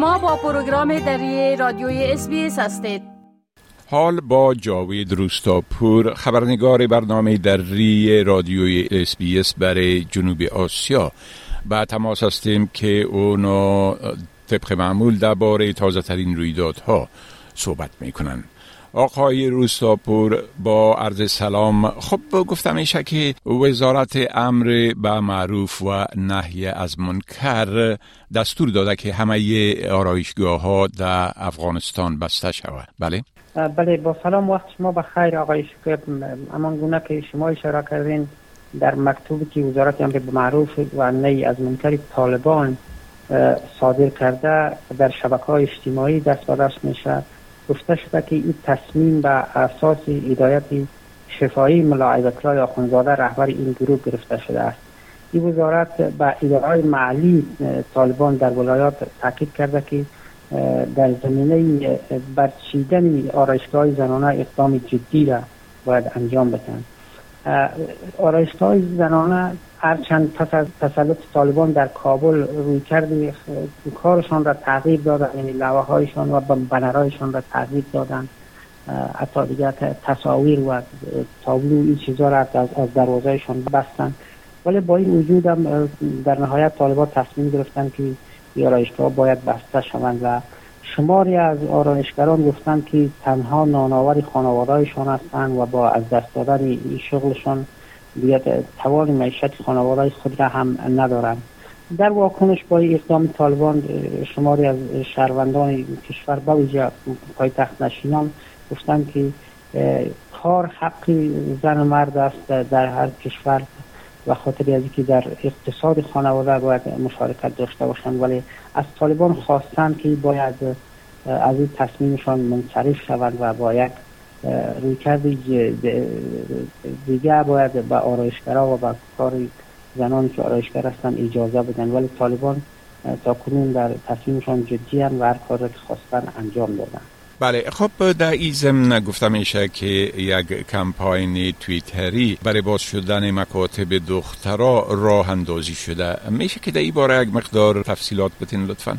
شما با پروگرام دری رادیوی اس بی اس هستید. حال با جاوید روستاپور خبرنگار برنامه دری رادیوی اس بی اس برای جنوب آسیا. به تماس هستیم که اونا طبق معمول درباره تازه ترین رویدادها صحبت می‌کنن. آقای روستاپور با عرض سلام. خب گفته میشه که وزارت امر به معروف و نهی از منکر دستور داده که همه آرایشگاه ها در افغانستان بسته شود. بله؟ بله با سلام وقت شما بخیر آقای شکر امان گونه که شما اشاره کردین در مکتوبی که وزارت امر به معروف و نهی از منکر طالبان صادر کرده در شبکه های اجتماعی دست به دست میشه. گفته شده که این تصمیم به اساس هدایت شفایی ملا عیدتالله آخونزاده رهبر این گروه گرفته شده است. این وزارت به اداره معلی طالبان در ولایات تاکید کرده که در زمینه برچیدن آرایشگاه زنانه اقدام جدی را باید انجام بدن. آرایشگاه زنانه هرچند پس از تسلط طالبان در کابل روی کرده کارشان را تغییر دادن یعنی لوه هایشان و بنرهایشان را تغییر دادن حتی دیگر تصاویر و تابلو این چیزها را از, از دروازهشان بستن. ولی با این وجود هم در نهایت طالبان تصمیم گرفتن که آرایشگاه باید بسته شوند و شماری از آرایشگران گفتند که تنها نانآور خانوادهایشان هستند و با از دست دادن این شغلشان دیگر توان معیشت خانواده خود را هم ندارند. در واکنش با اقدام طالبان شماری از شهروندان کشور به ویژه پایتخت نشینان گفتند که کار حقی زن و مرد است در هر کشور. و خاطر از اینکه در اقتصاد خانواده باید مشارکت داشته باشند ولی از طالبان خواستند که باید از این تصمیمشان منصرف شوند و با یک روی کردی دیگه باید به آرایشگرا و به کار زنانی که آرایشگر هستن اجازه بدن. ولی طالبان تا کنون در تصمیمشان جدی و هر کار که خواستن انجام دادن. بله خب در این ضمن گفتم میشه که یک کمپاین تویتری برای باز شدن مکاتب دخترا راه اندازی شده. میشه که در این باره یک مقدار تفصیلات بتین لطفا؟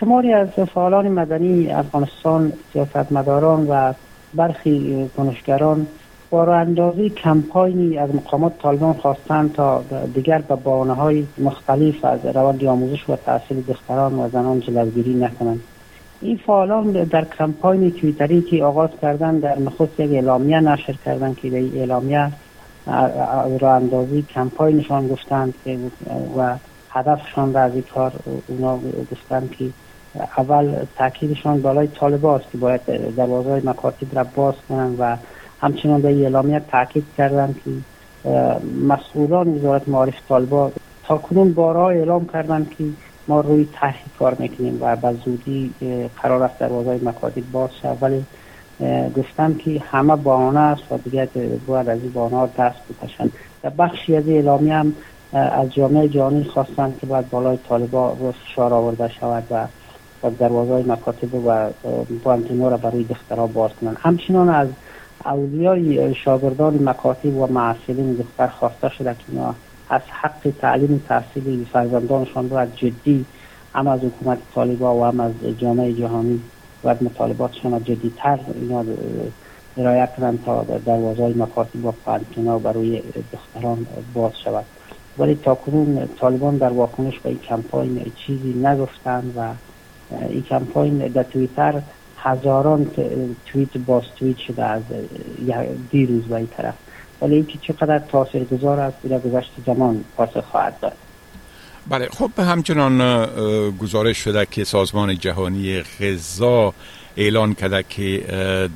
شماری از فعالان مدنی افغانستان سیاستمداران و برخی کنشگران با اندازی کمپاینی از مقامات طالبان خواستند تا دیگر به بانه های مختلف از روند آموزش و تحصیل دختران و زنان جلوگیری نکنند. این فعالان در کمپاین تویتری که آغاز کردن در نخست یک اعلامیه نشر کردن که در اعلامیه را اندازی کمپاینشان گفتند که و هدفشان را از این کار اونا گفتند که اول تاکیدشان بالای طالب که باید دروازه مکاتب را باز کنند و همچنان در اعلامیه تاکید کردند که مسئولان وزارت معارف طالبا تا کنون بارها اعلام کردند که ما روی طرحی کار می‌کنیم و به زودی قرار است دروازه مکاتب باز شد ولی گفتم که همه بانه است و دیگر باید از این بانه دست بکشند. در بخشی از اعلامی هم از جامعه جهانی خواستند که باید بالای طالبا فشار آورده شود و و دروازه مکاتب و بانتینو را برای دخترها باز کنند. همچنان از اولیای شاگردان مکاتب و معصلین دختر خواسته شده که از حق تعلیم تحصیلی فرزندانشان را جدی هم از حکومت طالبا و هم از جامعه جهانی و مطالباتشان جدیتر اینا رایت کنند تا دروازه های مکاتب و پانتینا برای دختران باز شود. ولی تا کنون طالبان در واکنش به این کمپاین چیزی نگفتند و این کمپاین در تویتر هزاران توییت باز توییت شده از دیروز به این طرف. ولی اینکه چقدر تاثیر گذار است در گذشت زمان پاسخ خواهد داد. بله خب همچنان گزارش شده که سازمان جهانی غذا اعلان کرده که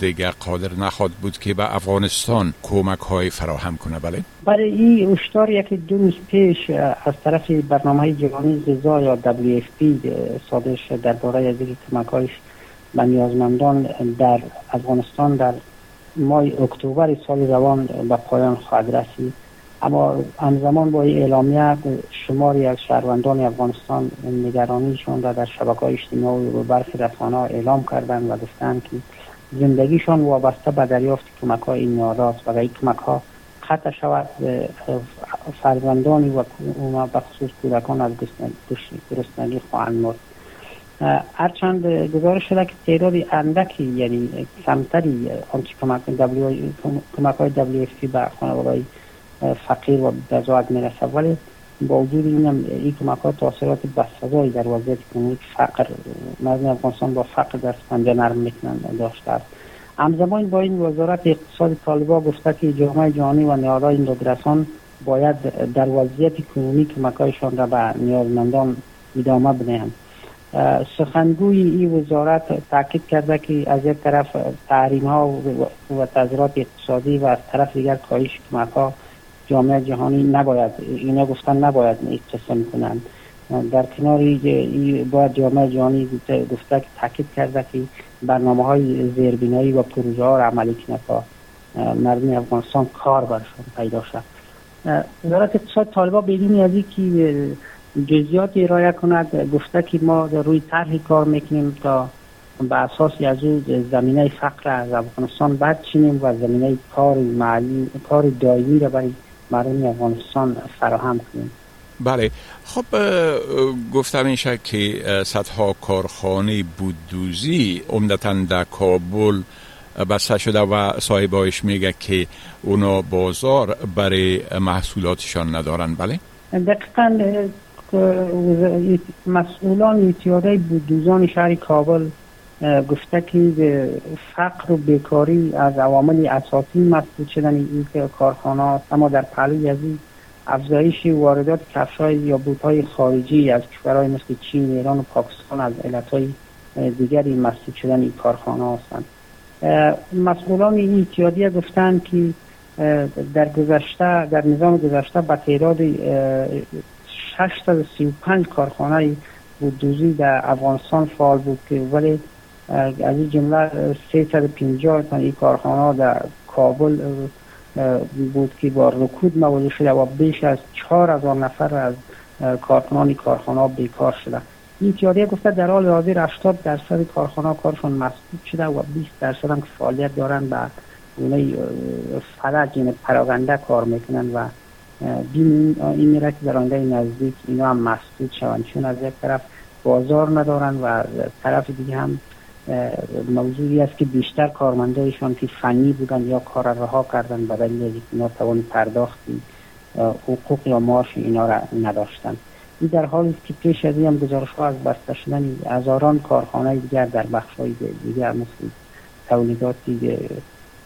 دیگر قادر نخواد بود که به افغانستان کمک های فراهم کنه بله؟ برای این اشتار یکی دو روز پیش از طرف برنامه جهانی غذا یا WFP صادر شد درباره از کمک به نیازمندان در افغانستان در ماه اکتبر سال روان به پایان خواهد رسید. اما همزمان با این اعلامیه شماری از شهروندان افغانستان نگرانیشون را در شبکه های اجتماعی و برخی رسانه اعلام کردن و گفتن که زندگیشان وابسته به دریافت کمک های این و این کمک ها قطع شود فرزندانی و به خصوص کودکان از گرسنگی خواهند مرد. هرچند گزارش شده که تعداد اندکی یعنی کمتری آنچه کمک کمک های دبلیو به خانواده فقیر و بزاعت می‌رسه ولی با وجود این هم این کمک ها تاثیرات بسزایی در وضعیت کنونی فقر مردم افغانستان با فقر در پنجه نرم می‌کنن داشته است همزمان با این وزارت اقتصاد طالبا گفته که جامعه جهانی و نهادهای این باید در وضعیت کنونی کمکایشان را به نیازمندان ادامه بدهند. سخنگوی این وزارت تاکید کرده که از یک طرف تحریم ها و تذرات اقتصادی و از طرف دیگر کاهش کمک ها جامعه جهانی نباید اینا گفتن نباید اقتصام کنند در کنار باید جامعه جهانی گفته که تاکید کرده که برنامه های زیربینایی و پروژه ها را عملی کنه تا مردم افغانستان کار برشون پیدا شد وزارت اقتصاد طالبا بدون از که جزیات ارائه کند. گفته که ما روی طرحی کار می‌کنیم تا به اساس از او زمینه فقر از افغانستان بد چینیم و زمینه کار معلی کار دائمی را برای مردم افغانستان فراهم کنیم. بله. خب گفته میشه که صدها کارخانه بودوزی عمدتا در کابل بسته شده و صاحبایش میگه که اونا بازار برای محصولاتشان ندارن. بله؟ دقیقا مسئولان اتحادیه بودوزان شهر کابل گفته که فقر و بیکاری از عوامل اساسی مسئول شدن این کارخانه است. اما در پهلوی از این افزایش واردات کفشای یا بوتهای خارجی از کشورهای مثل چین، ایران و پاکستان از علتهای دیگری مسئول شدن این کارخانه هستند. مسئولان این گفتند که در گذشته در نظام گذشته به تعداد 635 کارخانه بودوزی در افغانستان فعال بود که ولی از این جمله 350 تا این کارخانه در کابل بود که با رکود مواجه شده و بیش از 4000 نفر از کارکنان کارخانه بیکار شده. این تیاریه گفته در حال حاضر 80 درصد کارخانه کارشون مسدود شده و 20 درصد هم که فعالیت دارن به اونه فلج یعنی پراغنده کار می‌کنن و بین این میره که در نزدیک اینا هم مسدود شوند. چون از یک طرف بازار ندارن و طرف دیگه هم موضوعی است که بیشتر کارمندایشان که فنی بودن یا کار رها کردن به دلیل اینا توان پرداختی حقوق یا معاش اینا را نداشتن این در حالی که پیش از این هم گزارش ها از بسته شدن هزاران کارخانه دیگر در بخش های دیگر مثل تولیداتی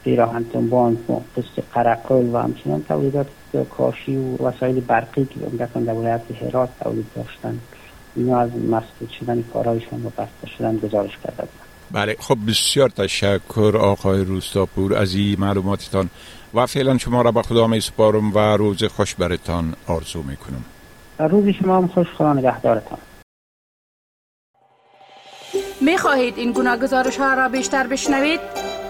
پیراهن تنبان قسط قرقل و همچنان تولیدات کاشی و وسایل برقی که عمدتا در ولایت هرات تولید داشتن اینا از مسدود شدن کارهایشان و بسته شدن گزارش کرده بله خب بسیار تشکر آقای روستاپور از این معلوماتتان و فعلا شما را به خدا می سپارم و روز خوش برتان آرزو می کنم روز شما هم خوش خدا نگهدارتان. می خواهید این گونه گزارش ها را بیشتر بشنوید؟